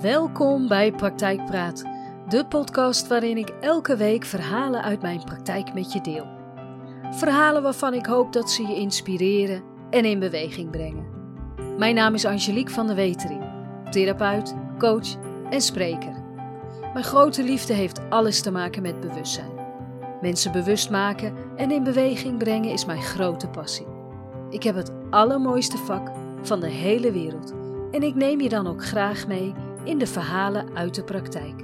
Welkom bij Praktijkpraat, de podcast waarin ik elke week verhalen uit mijn praktijk met je deel. Verhalen waarvan ik hoop dat ze je inspireren en in beweging brengen. Mijn naam is Angelique van der Wetering, therapeut, coach en spreker. Mijn grote liefde heeft alles te maken met bewustzijn. Mensen bewust maken en in beweging brengen is mijn grote passie. Ik heb het allermooiste vak van de hele wereld en ik neem je dan ook graag mee in de verhalen uit de praktijk.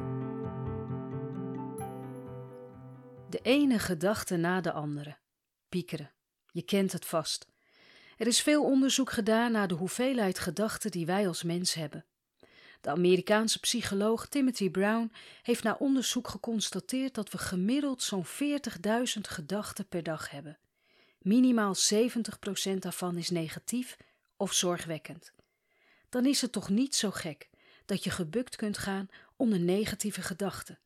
De ene gedachte na de andere. Piekeren. Je kent het vast. Er is veel onderzoek gedaan naar de hoeveelheid gedachten die wij als mens hebben. De Amerikaanse psycholoog Timothy Brown heeft na onderzoek geconstateerd dat we gemiddeld zo'n 40.000 gedachten per dag hebben. Minimaal 70% daarvan is negatief of zorgwekkend. Dan is het toch niet zo gek dat je gebukt kunt gaan onder negatieve gedachten.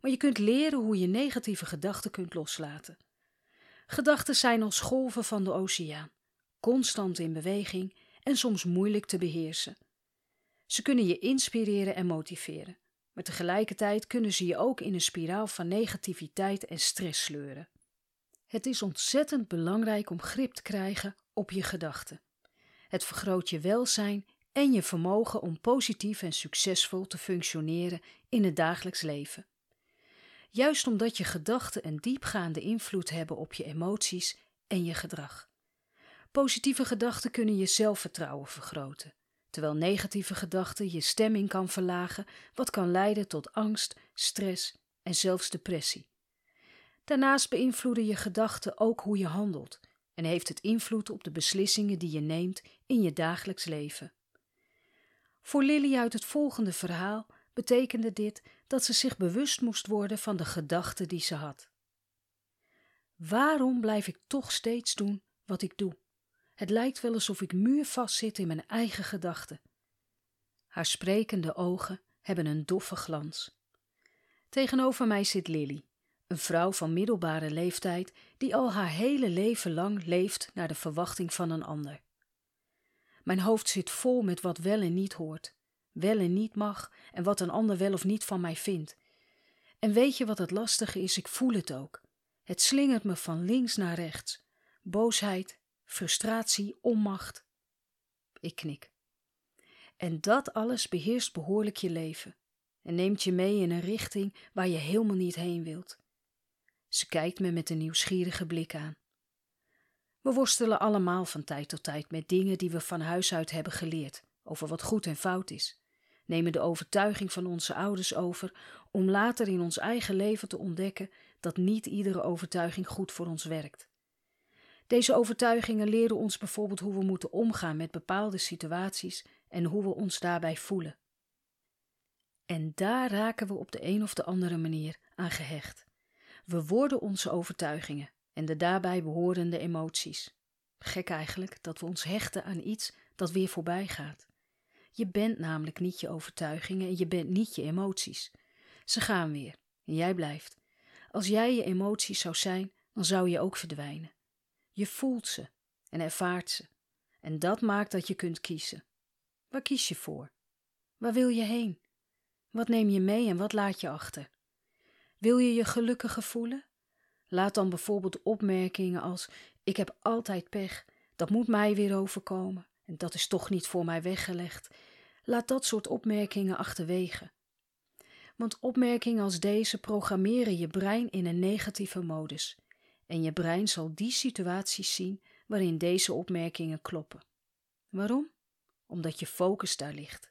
Maar je kunt leren hoe je negatieve gedachten kunt loslaten. Gedachten zijn als golven van de oceaan, constant in beweging en soms moeilijk te beheersen. Ze kunnen je inspireren en motiveren, maar tegelijkertijd kunnen ze je ook in een spiraal van negativiteit en stress sleuren. Het is ontzettend belangrijk om grip te krijgen op je gedachten. Het vergroot je welzijn en je vermogen om positief en succesvol te functioneren in het dagelijks leven. Juist omdat je gedachten een diepgaande invloed hebben op je emoties en je gedrag. Positieve gedachten kunnen je zelfvertrouwen vergroten, terwijl negatieve gedachten je stemming kan verlagen, wat kan leiden tot angst, stress en zelfs depressie. Daarnaast beïnvloeden je gedachten ook hoe je handelt en heeft het invloed op de beslissingen die je neemt in je dagelijks leven. Voor Lily uit het volgende verhaal betekende dit dat ze zich bewust moest worden van de gedachten die ze had. Waarom blijf ik toch steeds doen wat ik doe? Het lijkt wel alsof ik muurvast zit in mijn eigen gedachten. Haar sprekende ogen hebben een doffe glans. Tegenover mij zit Lily, een vrouw van middelbare leeftijd die al haar hele leven lang leeft naar de verwachting van een ander. Mijn hoofd zit vol met wat wel en niet hoort, wel en niet mag en wat een ander wel of niet van mij vindt. En weet je wat het lastige is? Ik voel het ook. Het slingert me van links naar rechts. Boosheid, frustratie, onmacht. Ik knik. En dat alles beheerst behoorlijk je leven en neemt je mee in een richting waar je helemaal niet heen wilt. Ze kijkt me met een nieuwsgierige blik aan. We worstelen allemaal van tijd tot tijd met dingen die we van huis uit hebben geleerd, over wat goed en fout is. Nemen de overtuiging van onze ouders over om later in ons eigen leven te ontdekken dat niet iedere overtuiging goed voor ons werkt. Deze overtuigingen leren ons bijvoorbeeld hoe we moeten omgaan met bepaalde situaties en hoe we ons daarbij voelen. En daar raken we op de een of de andere manier aan gehecht. We worden onze overtuigingen en de daarbij behorende emoties. Gek eigenlijk dat we ons hechten aan iets dat weer voorbij gaat. Je bent namelijk niet je overtuigingen en je bent niet je emoties. Ze gaan weer en jij blijft. Als jij je emoties zou zijn, dan zou je ook verdwijnen. Je voelt ze en ervaart ze. En dat maakt dat je kunt kiezen. Waar kies je voor? Waar wil je heen? Wat neem je mee en wat laat je achter? Wil je je gelukkiger voelen? Laat dan bijvoorbeeld opmerkingen als: Ik heb altijd pech, dat moet mij weer overkomen en dat is toch niet voor mij weggelegd. Laat dat soort opmerkingen achterwege. Want opmerkingen als deze programmeren je brein in een negatieve modus. En je brein zal die situaties zien waarin deze opmerkingen kloppen. Waarom? Omdat je focus daar ligt.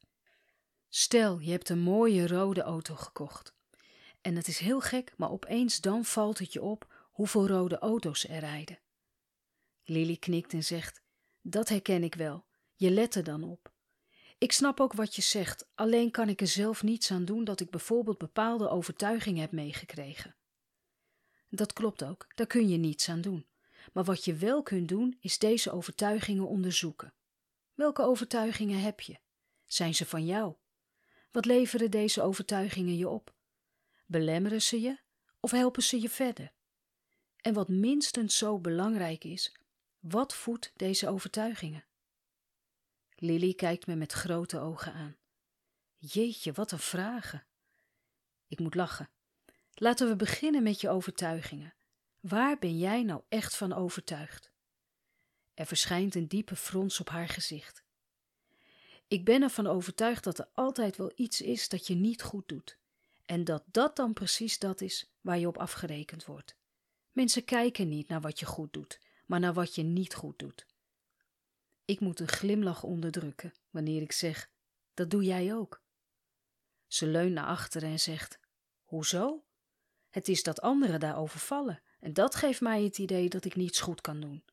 Stel, je hebt een mooie rode auto gekocht. En het is heel gek, maar opeens dan valt het je op hoeveel rode auto's er rijden. Lily knikt en zegt: Dat herken ik wel. Je let er dan op. Ik snap ook wat je zegt, alleen kan ik er zelf niets aan doen dat ik bijvoorbeeld bepaalde overtuigingen heb meegekregen. Dat klopt ook, daar kun je niets aan doen. Maar wat je wel kunt doen, is deze overtuigingen onderzoeken. Welke overtuigingen heb je? Zijn ze van jou? Wat leveren deze overtuigingen je op? Belemmeren ze je of helpen ze je verder? En wat minstens zo belangrijk is, wat voedt deze overtuigingen? Lily kijkt me met grote ogen aan. Jeetje, wat een vragen. Ik moet lachen. Laten we beginnen met je overtuigingen. Waar ben jij nou echt van overtuigd? Er verschijnt een diepe frons op haar gezicht. Ik ben ervan overtuigd dat er altijd wel iets is dat je niet goed doet. En dat dat dan precies dat is waar je op afgerekend wordt. Mensen kijken niet naar wat je goed doet, maar naar wat je niet goed doet. Ik moet een glimlach onderdrukken wanneer ik zeg: Dat doe jij ook. Ze leunt naar achteren en zegt: Hoezo? Het is dat anderen daarover vallen, en dat geeft mij het idee dat ik niets goed kan doen.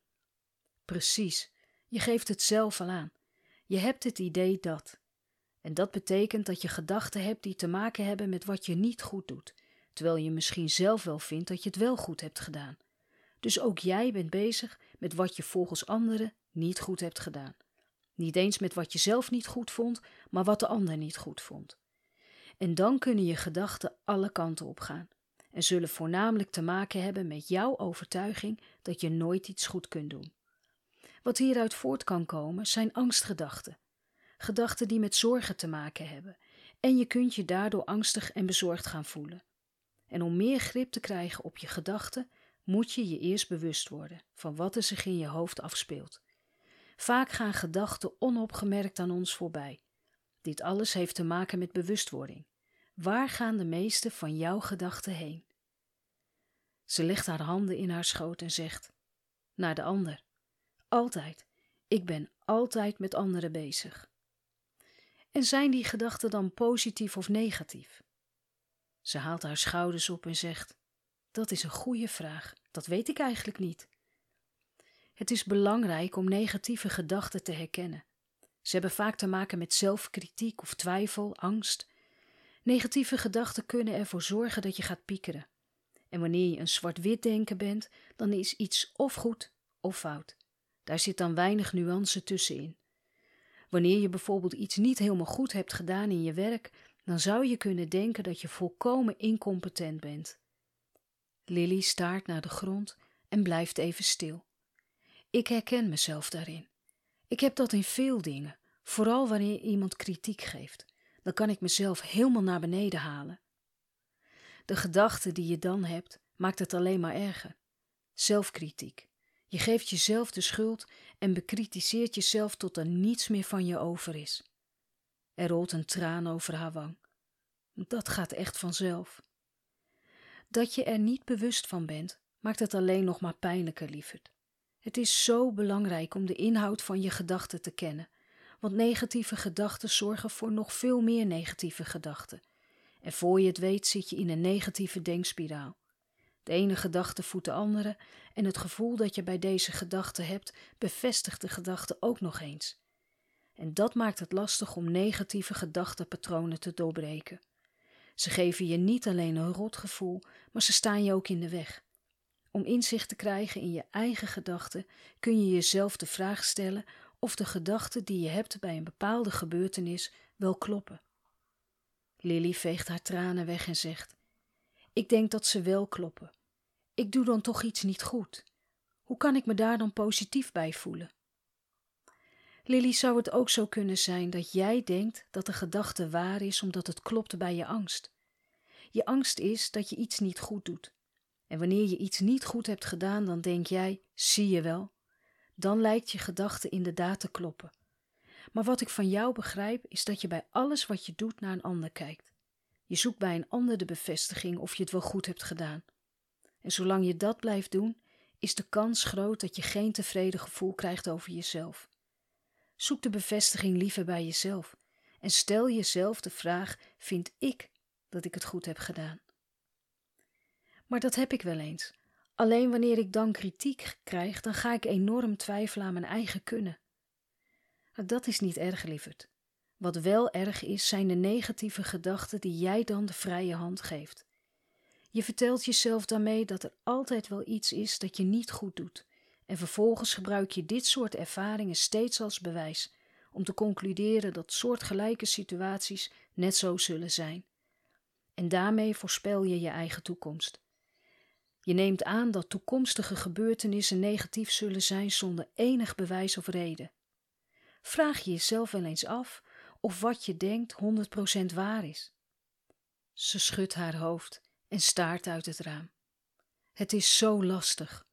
Precies, je geeft het zelf al aan. Je hebt het idee dat. En dat betekent dat je gedachten hebt die te maken hebben met wat je niet goed doet, terwijl je misschien zelf wel vindt dat je het wel goed hebt gedaan. Dus ook jij bent bezig met wat je volgens anderen niet goed hebt gedaan. Niet eens met wat je zelf niet goed vond, maar wat de ander niet goed vond. En dan kunnen je gedachten alle kanten op gaan en zullen voornamelijk te maken hebben met jouw overtuiging dat je nooit iets goed kunt doen. Wat hieruit voort kan komen zijn angstgedachten, gedachten die met zorgen te maken hebben, en je kunt je daardoor angstig en bezorgd gaan voelen. En om meer grip te krijgen op je gedachten, moet je je eerst bewust worden van wat er zich in je hoofd afspeelt. Vaak gaan gedachten onopgemerkt aan ons voorbij. Dit alles heeft te maken met bewustwording. Waar gaan de meeste van jouw gedachten heen? Ze legt haar handen in haar schoot en zegt: Naar de ander. Altijd. Ik ben altijd met anderen bezig. En zijn die gedachten dan positief of negatief? Ze haalt haar schouders op en zegt: Dat is een goede vraag. Dat weet ik eigenlijk niet. Het is belangrijk om negatieve gedachten te herkennen. Ze hebben vaak te maken met zelfkritiek of twijfel, angst. Negatieve gedachten kunnen ervoor zorgen dat je gaat piekeren. En wanneer je een zwart-wit denken bent, dan is iets of goed of fout. Daar zit dan weinig nuance tussenin. Wanneer je bijvoorbeeld iets niet helemaal goed hebt gedaan in je werk, dan zou je kunnen denken dat je volkomen incompetent bent. Lily staart naar de grond en blijft even stil. Ik herken mezelf daarin. Ik heb dat in veel dingen, vooral wanneer iemand kritiek geeft. Dan kan ik mezelf helemaal naar beneden halen. De gedachte die je dan hebt, maakt het alleen maar erger. Zelfkritiek. Je geeft jezelf de schuld en bekritiseert jezelf tot er niets meer van je over is. Er rolt een traan over haar wang. Dat gaat echt vanzelf. Dat je er niet bewust van bent, maakt het alleen nog maar pijnlijker, lieverd. Het is zo belangrijk om de inhoud van je gedachten te kennen, want negatieve gedachten zorgen voor nog veel meer negatieve gedachten. En voor je het weet zit je in een negatieve denkspiraal. De ene gedachte voedt de andere en het gevoel dat je bij deze gedachte hebt bevestigt de gedachte ook nog eens. En dat maakt het lastig om negatieve gedachtenpatronen te doorbreken. Ze geven je niet alleen een rotgevoel, maar ze staan je ook in de weg. Om inzicht te krijgen in je eigen gedachten kun je jezelf de vraag stellen of de gedachten die je hebt bij een bepaalde gebeurtenis wel kloppen. Lily veegt haar tranen weg en zegt: Ik denk dat ze wel kloppen. Ik doe dan toch iets niet goed. Hoe kan ik me daar dan positief bij voelen? Lily, zou het ook zo kunnen zijn dat jij denkt dat de gedachte waar is omdat het klopt bij je angst? Je angst is dat je iets niet goed doet. En wanneer je iets niet goed hebt gedaan, dan denk jij: zie je wel. Dan lijkt je gedachte inderdaad te kloppen. Maar wat ik van jou begrijp, is dat je bij alles wat je doet naar een ander kijkt. Je zoekt bij een ander de bevestiging of je het wel goed hebt gedaan. En zolang je dat blijft doen, is de kans groot dat je geen tevreden gevoel krijgt over jezelf. Zoek de bevestiging liever bij jezelf en stel jezelf de vraag: vind ik dat ik het goed heb gedaan? Maar dat heb ik wel eens. Alleen wanneer ik dan kritiek krijg, dan ga ik enorm twijfelen aan mijn eigen kunnen. Dat is niet erg, lieverd. Wat wel erg is, zijn de negatieve gedachten die jij dan de vrije hand geeft. Je vertelt jezelf daarmee dat er altijd wel iets is dat je niet goed doet, en vervolgens gebruik je dit soort ervaringen steeds als bewijs om te concluderen dat soortgelijke situaties net zo zullen zijn. En daarmee voorspel je je eigen toekomst. Je neemt aan dat toekomstige gebeurtenissen negatief zullen zijn zonder enig bewijs of reden. Vraag je jezelf wel eens af of wat je denkt 100% waar is. Ze schudt haar hoofd en staart uit het raam. Het is zo lastig.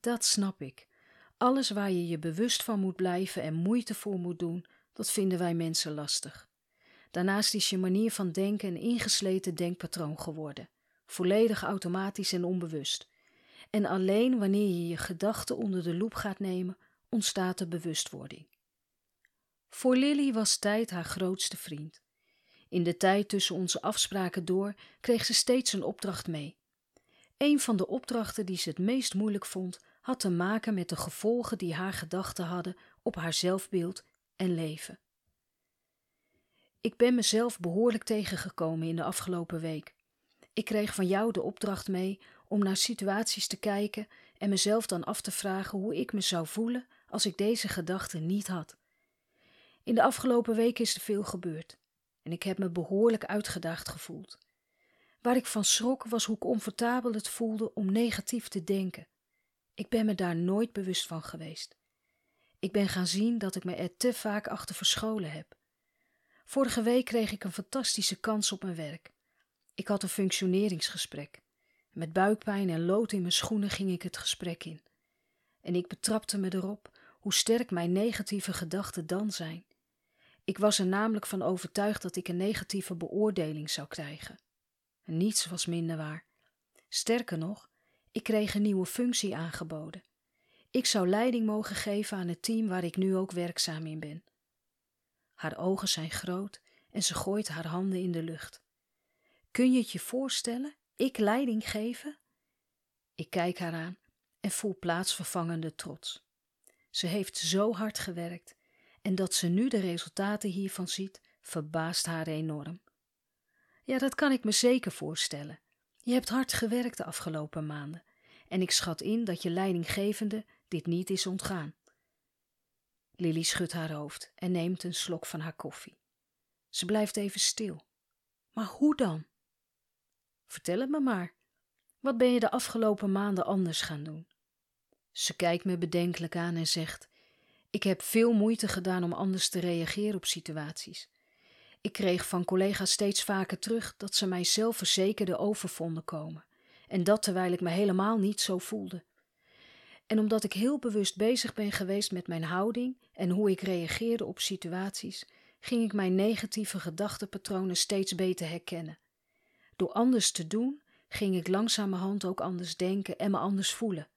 Dat snap ik. Alles waar je je bewust van moet blijven en moeite voor moet doen, dat vinden wij mensen lastig. Daarnaast is je manier van denken een ingesleten denkpatroon geworden, volledig automatisch en onbewust. En alleen wanneer je je gedachten onder de loep gaat nemen, ontstaat de bewustwording. Voor Lily was tijd haar grootste vriend. In de tijd tussen onze afspraken door kreeg ze steeds een opdracht mee. Een van de opdrachten die ze het meest moeilijk vond, had te maken met de gevolgen die haar gedachten hadden op haar zelfbeeld en leven. Ik ben mezelf behoorlijk tegengekomen in de afgelopen week. Ik kreeg van jou de opdracht mee om naar situaties te kijken en mezelf dan af te vragen hoe ik me zou voelen als ik deze gedachten niet had. In de afgelopen week is er veel gebeurd en ik heb me behoorlijk uitgedaagd gevoeld. Waar ik van schrok was hoe comfortabel het voelde om negatief te denken. Ik ben me daar nooit bewust van geweest. Ik ben gaan zien dat ik me er te vaak achter verscholen heb. Vorige week kreeg ik een fantastische kans op mijn werk. Ik had een functioneringsgesprek. Met buikpijn en lood in mijn schoenen ging ik het gesprek in. En ik betrapte me erop hoe sterk mijn negatieve gedachten dan zijn. Ik was er namelijk van overtuigd dat ik een negatieve beoordeling zou krijgen. En niets was minder waar. Sterker nog, ik kreeg een nieuwe functie aangeboden. Ik zou leiding mogen geven aan het team waar ik nu ook werkzaam in ben. Haar ogen zijn groot en ze gooit haar handen in de lucht. Kun je het je voorstellen? Ik leiding geven? Ik kijk haar aan en voel plaatsvervangende trots. Ze heeft zo hard gewerkt en dat ze nu de resultaten hiervan ziet, verbaast haar enorm. Ja, dat kan ik me zeker voorstellen. Je hebt hard gewerkt de afgelopen maanden en ik schat in dat je leidinggevende dit niet is ontgaan. Lily schudt haar hoofd en neemt een slok van haar koffie. Ze blijft even stil. Maar hoe dan? Vertel het me maar. Wat ben je de afgelopen maanden anders gaan doen? Ze kijkt me bedenkelijk aan en zegt: Ik heb veel moeite gedaan om anders te reageren op situaties. Ik kreeg van collega's steeds vaker terug dat ze mij zelfverzekerde over vonden komen, en dat terwijl ik me helemaal niet zo voelde. En omdat ik heel bewust bezig ben geweest met mijn houding en hoe ik reageerde op situaties, ging ik mijn negatieve gedachtenpatronen steeds beter herkennen. Door anders te doen, ging ik langzamerhand ook anders denken en me anders voelen.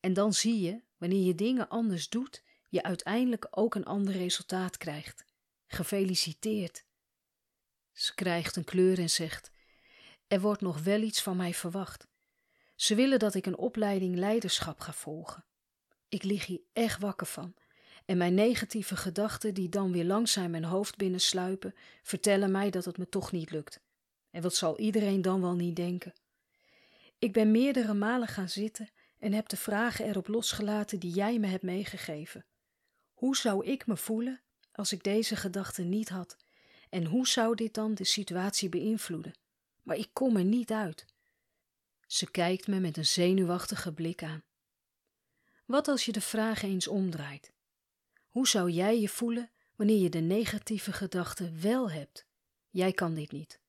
En dan zie je, wanneer je dingen anders doet, je uiteindelijk ook een ander resultaat krijgt. Gefeliciteerd. Ze krijgt een kleur en zegt: Er wordt nog wel iets van mij verwacht. Ze willen dat ik een opleiding leiderschap ga volgen. Ik lig hier echt wakker van. En mijn negatieve gedachten, die dan weer langzaam mijn hoofd binnensluipen, vertellen mij dat het me toch niet lukt. En wat zal iedereen dan wel niet denken? Ik ben meerdere malen gaan zitten en heb de vragen erop losgelaten die jij me hebt meegegeven. Hoe zou ik me voelen als ik deze gedachten niet had? En hoe zou dit dan de situatie beïnvloeden? Maar ik kom er niet uit. Ze kijkt me met een zenuwachtige blik aan. Wat als je de vraag eens omdraait? Hoe zou jij je voelen wanneer je de negatieve gedachten wel hebt? Jij kan dit niet.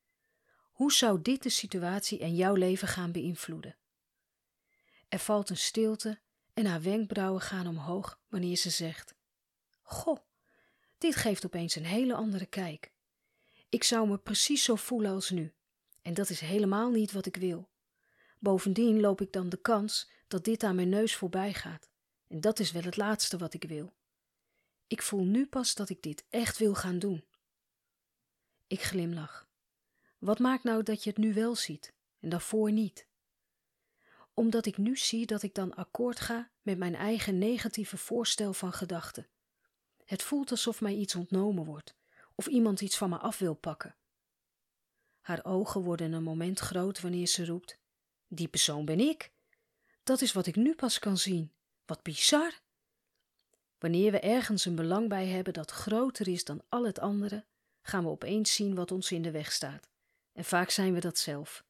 Hoe zou dit de situatie en jouw leven gaan beïnvloeden? Er valt een stilte en haar wenkbrauwen gaan omhoog wanneer ze zegt: Goh, dit geeft opeens een hele andere kijk. Ik zou me precies zo voelen als nu, en dat is helemaal niet wat ik wil. Bovendien loop ik dan de kans dat dit aan mijn neus voorbij gaat. En dat is wel het laatste wat ik wil. Ik voel nu pas dat ik dit echt wil gaan doen. Ik glimlach. Wat maakt nou dat je het nu wel ziet en daarvoor niet? Omdat ik nu zie dat ik dan akkoord ga met mijn eigen negatieve voorstel van gedachten. Het voelt alsof mij iets ontnomen wordt, of iemand iets van me af wil pakken. Haar ogen worden een moment groot wanneer ze roept: die persoon ben ik. Dat is wat ik nu pas kan zien. Wat bizar. Wanneer we ergens een belang bij hebben dat groter is dan al het andere, gaan we opeens zien wat ons in de weg staat. En vaak zijn we dat zelf.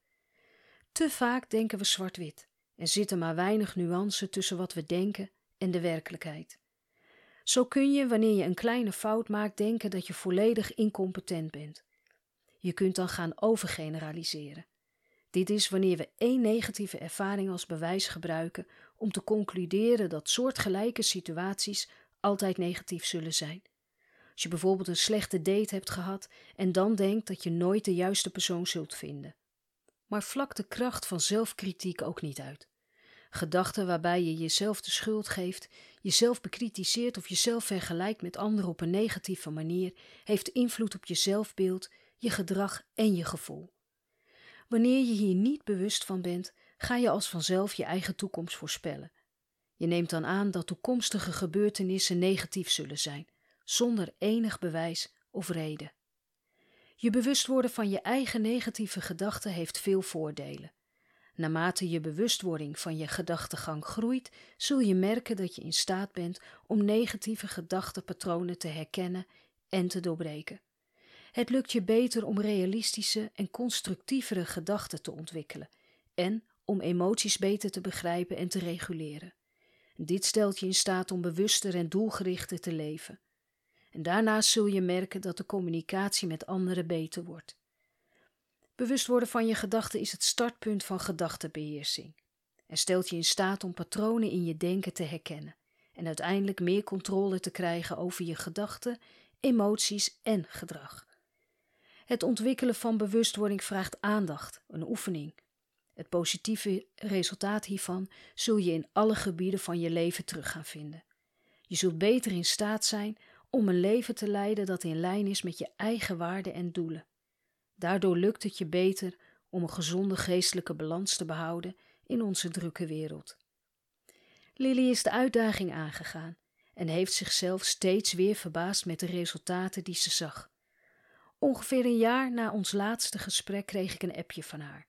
Te vaak denken we zwart-wit en zitten maar weinig nuance tussen wat we denken en de werkelijkheid. Zo kun je, wanneer je een kleine fout maakt, denken dat je volledig incompetent bent. Je kunt dan gaan overgeneraliseren. Dit is wanneer we één negatieve ervaring als bewijs gebruiken om te concluderen dat soortgelijke situaties altijd negatief zullen zijn. Als je bijvoorbeeld een slechte date hebt gehad en dan denkt dat je nooit de juiste persoon zult vinden. Maar vlak de kracht van zelfkritiek ook niet uit. Gedachten waarbij je jezelf de schuld geeft, jezelf bekritiseert of jezelf vergelijkt met anderen op een negatieve manier, heeft invloed op je zelfbeeld, je gedrag en je gevoel. Wanneer je hier niet bewust van bent, ga je als vanzelf je eigen toekomst voorspellen. Je neemt dan aan dat toekomstige gebeurtenissen negatief zullen zijn, zonder enig bewijs of reden. Je bewust worden van je eigen negatieve gedachten heeft veel voordelen. Naarmate je bewustwording van je gedachtegang groeit, zul je merken dat je in staat bent om negatieve gedachtenpatronen te herkennen en te doorbreken. Het lukt je beter om realistische en constructievere gedachten te ontwikkelen en om emoties beter te begrijpen en te reguleren. Dit stelt je in staat om bewuster en doelgerichter te leven. En daarnaast zul je merken dat de communicatie met anderen beter wordt. Bewust worden van je gedachten is het startpunt van gedachtenbeheersing en stelt je in staat om patronen in je denken te herkennen en uiteindelijk meer controle te krijgen over je gedachten, emoties en gedrag. Het ontwikkelen van bewustwording vraagt aandacht, een oefening. Het positieve resultaat hiervan zul je in alle gebieden van je leven terug gaan vinden. Je zult beter in staat zijn om een leven te leiden dat in lijn is met je eigen waarden en doelen. Daardoor lukt het je beter om een gezonde geestelijke balans te behouden in onze drukke wereld. Lily is de uitdaging aangegaan en heeft zichzelf steeds weer verbaasd met de resultaten die ze zag. Ongeveer een jaar na ons laatste gesprek kreeg ik een appje van haar.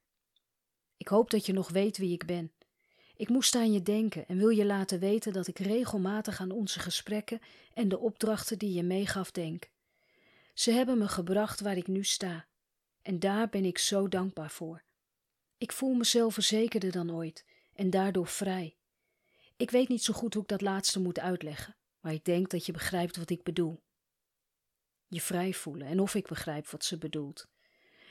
Ik hoop dat je nog weet wie ik ben. Ik moest aan je denken en wil je laten weten dat ik regelmatig aan onze gesprekken en de opdrachten die je meegaf denk. Ze hebben me gebracht waar ik nu sta. En daar ben ik zo dankbaar voor. Ik voel mezelf verzekerder dan ooit en daardoor vrij. Ik weet niet zo goed hoe ik dat laatste moet uitleggen, maar ik denk dat je begrijpt wat ik bedoel. Je vrij voelen en of ik begrijp wat ze bedoelt.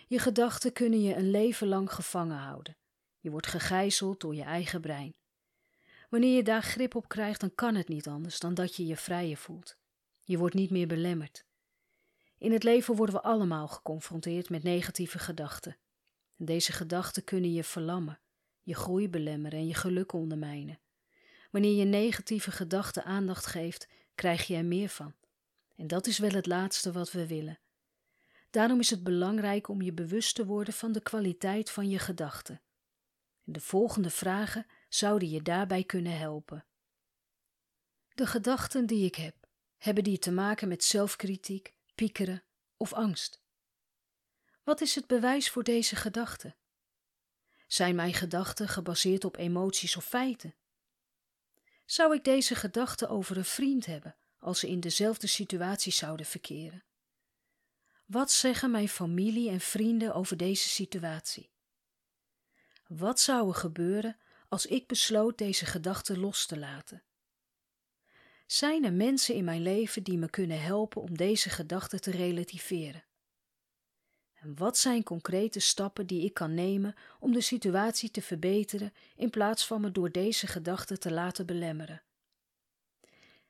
Je gedachten kunnen je een leven lang gevangen houden. Je wordt gegijzeld door je eigen brein. Wanneer je daar grip op krijgt, dan kan het niet anders dan dat je je vrijer voelt. Je wordt niet meer belemmerd. In het leven worden we allemaal geconfronteerd met negatieve gedachten. En deze gedachten kunnen je verlammen, je groei belemmeren en je geluk ondermijnen. Wanneer je negatieve gedachten aandacht geeft, krijg je er meer van. En dat is wel het laatste wat we willen. Daarom is het belangrijk om je bewust te worden van de kwaliteit van je gedachten. De volgende vragen zouden je daarbij kunnen helpen. De gedachten die ik heb, hebben die te maken met zelfkritiek, piekeren of angst? Wat is het bewijs voor deze gedachten? Zijn mijn gedachten gebaseerd op emoties of feiten? Zou ik deze gedachten over een vriend hebben als ze in dezelfde situatie zouden verkeren? Wat zeggen mijn familie en vrienden over deze situatie? Wat zou er gebeuren als ik besloot deze gedachten los te laten? Zijn er mensen in mijn leven die me kunnen helpen om deze gedachten te relativeren? En wat zijn concrete stappen die ik kan nemen om de situatie te verbeteren in plaats van me door deze gedachten te laten belemmeren?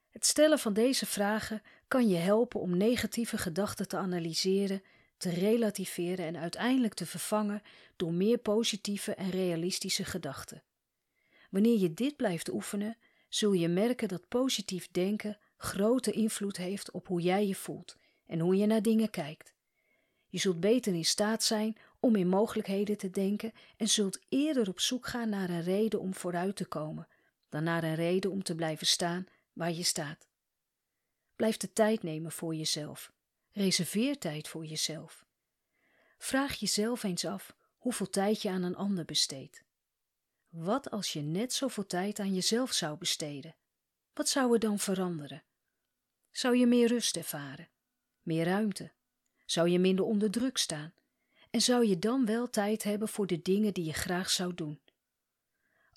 Het stellen van deze vragen kan je helpen om negatieve gedachten te analyseren, te relativeren en uiteindelijk te vervangen door meer positieve en realistische gedachten. Wanneer je dit blijft oefenen, zul je merken dat positief denken grote invloed heeft op hoe jij je voelt en hoe je naar dingen kijkt. Je zult beter in staat zijn om in mogelijkheden te denken en zult eerder op zoek gaan naar een reden om vooruit te komen, dan naar een reden om te blijven staan waar je staat. Blijf de tijd nemen voor jezelf. Reserveer tijd voor jezelf. Vraag jezelf eens af hoeveel tijd je aan een ander besteedt. Wat als je net zoveel tijd aan jezelf zou besteden? Wat zou er dan veranderen? Zou je meer rust ervaren? Meer ruimte? Zou je minder onder druk staan? En zou je dan wel tijd hebben voor de dingen die je graag zou doen?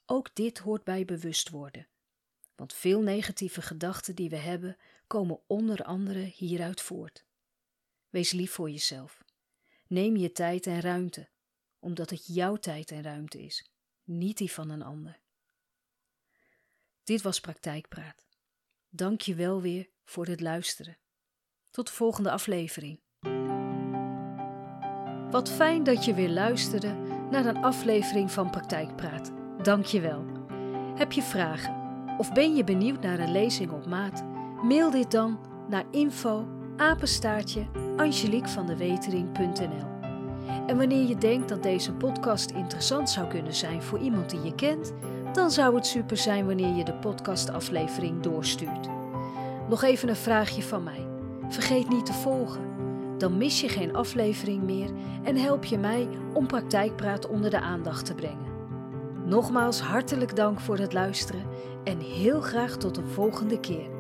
Ook dit hoort bij bewust worden. Want veel negatieve gedachten die we hebben, komen onder andere hieruit voort. Wees lief voor jezelf. Neem je tijd en ruimte, omdat het jouw tijd en ruimte is, niet die van een ander. Dit was Praktijkpraat. Dank je wel weer voor het luisteren. Tot de volgende aflevering. Wat fijn dat je weer luisterde naar een aflevering van Praktijkpraat. Dank je wel. Heb je vragen of ben je benieuwd naar een lezing op maat? Mail dit dan naar info apenstaartje angeliekvandewetering.nl En wanneer je denkt dat deze podcast interessant zou kunnen zijn voor iemand die je kent, dan zou het super zijn wanneer je de podcastaflevering doorstuurt. Nog even een vraagje van mij. Vergeet niet te volgen. Dan mis je geen aflevering meer en help je mij om praktijkpraat onder de aandacht te brengen. Nogmaals hartelijk dank voor het luisteren en heel graag tot een volgende keer.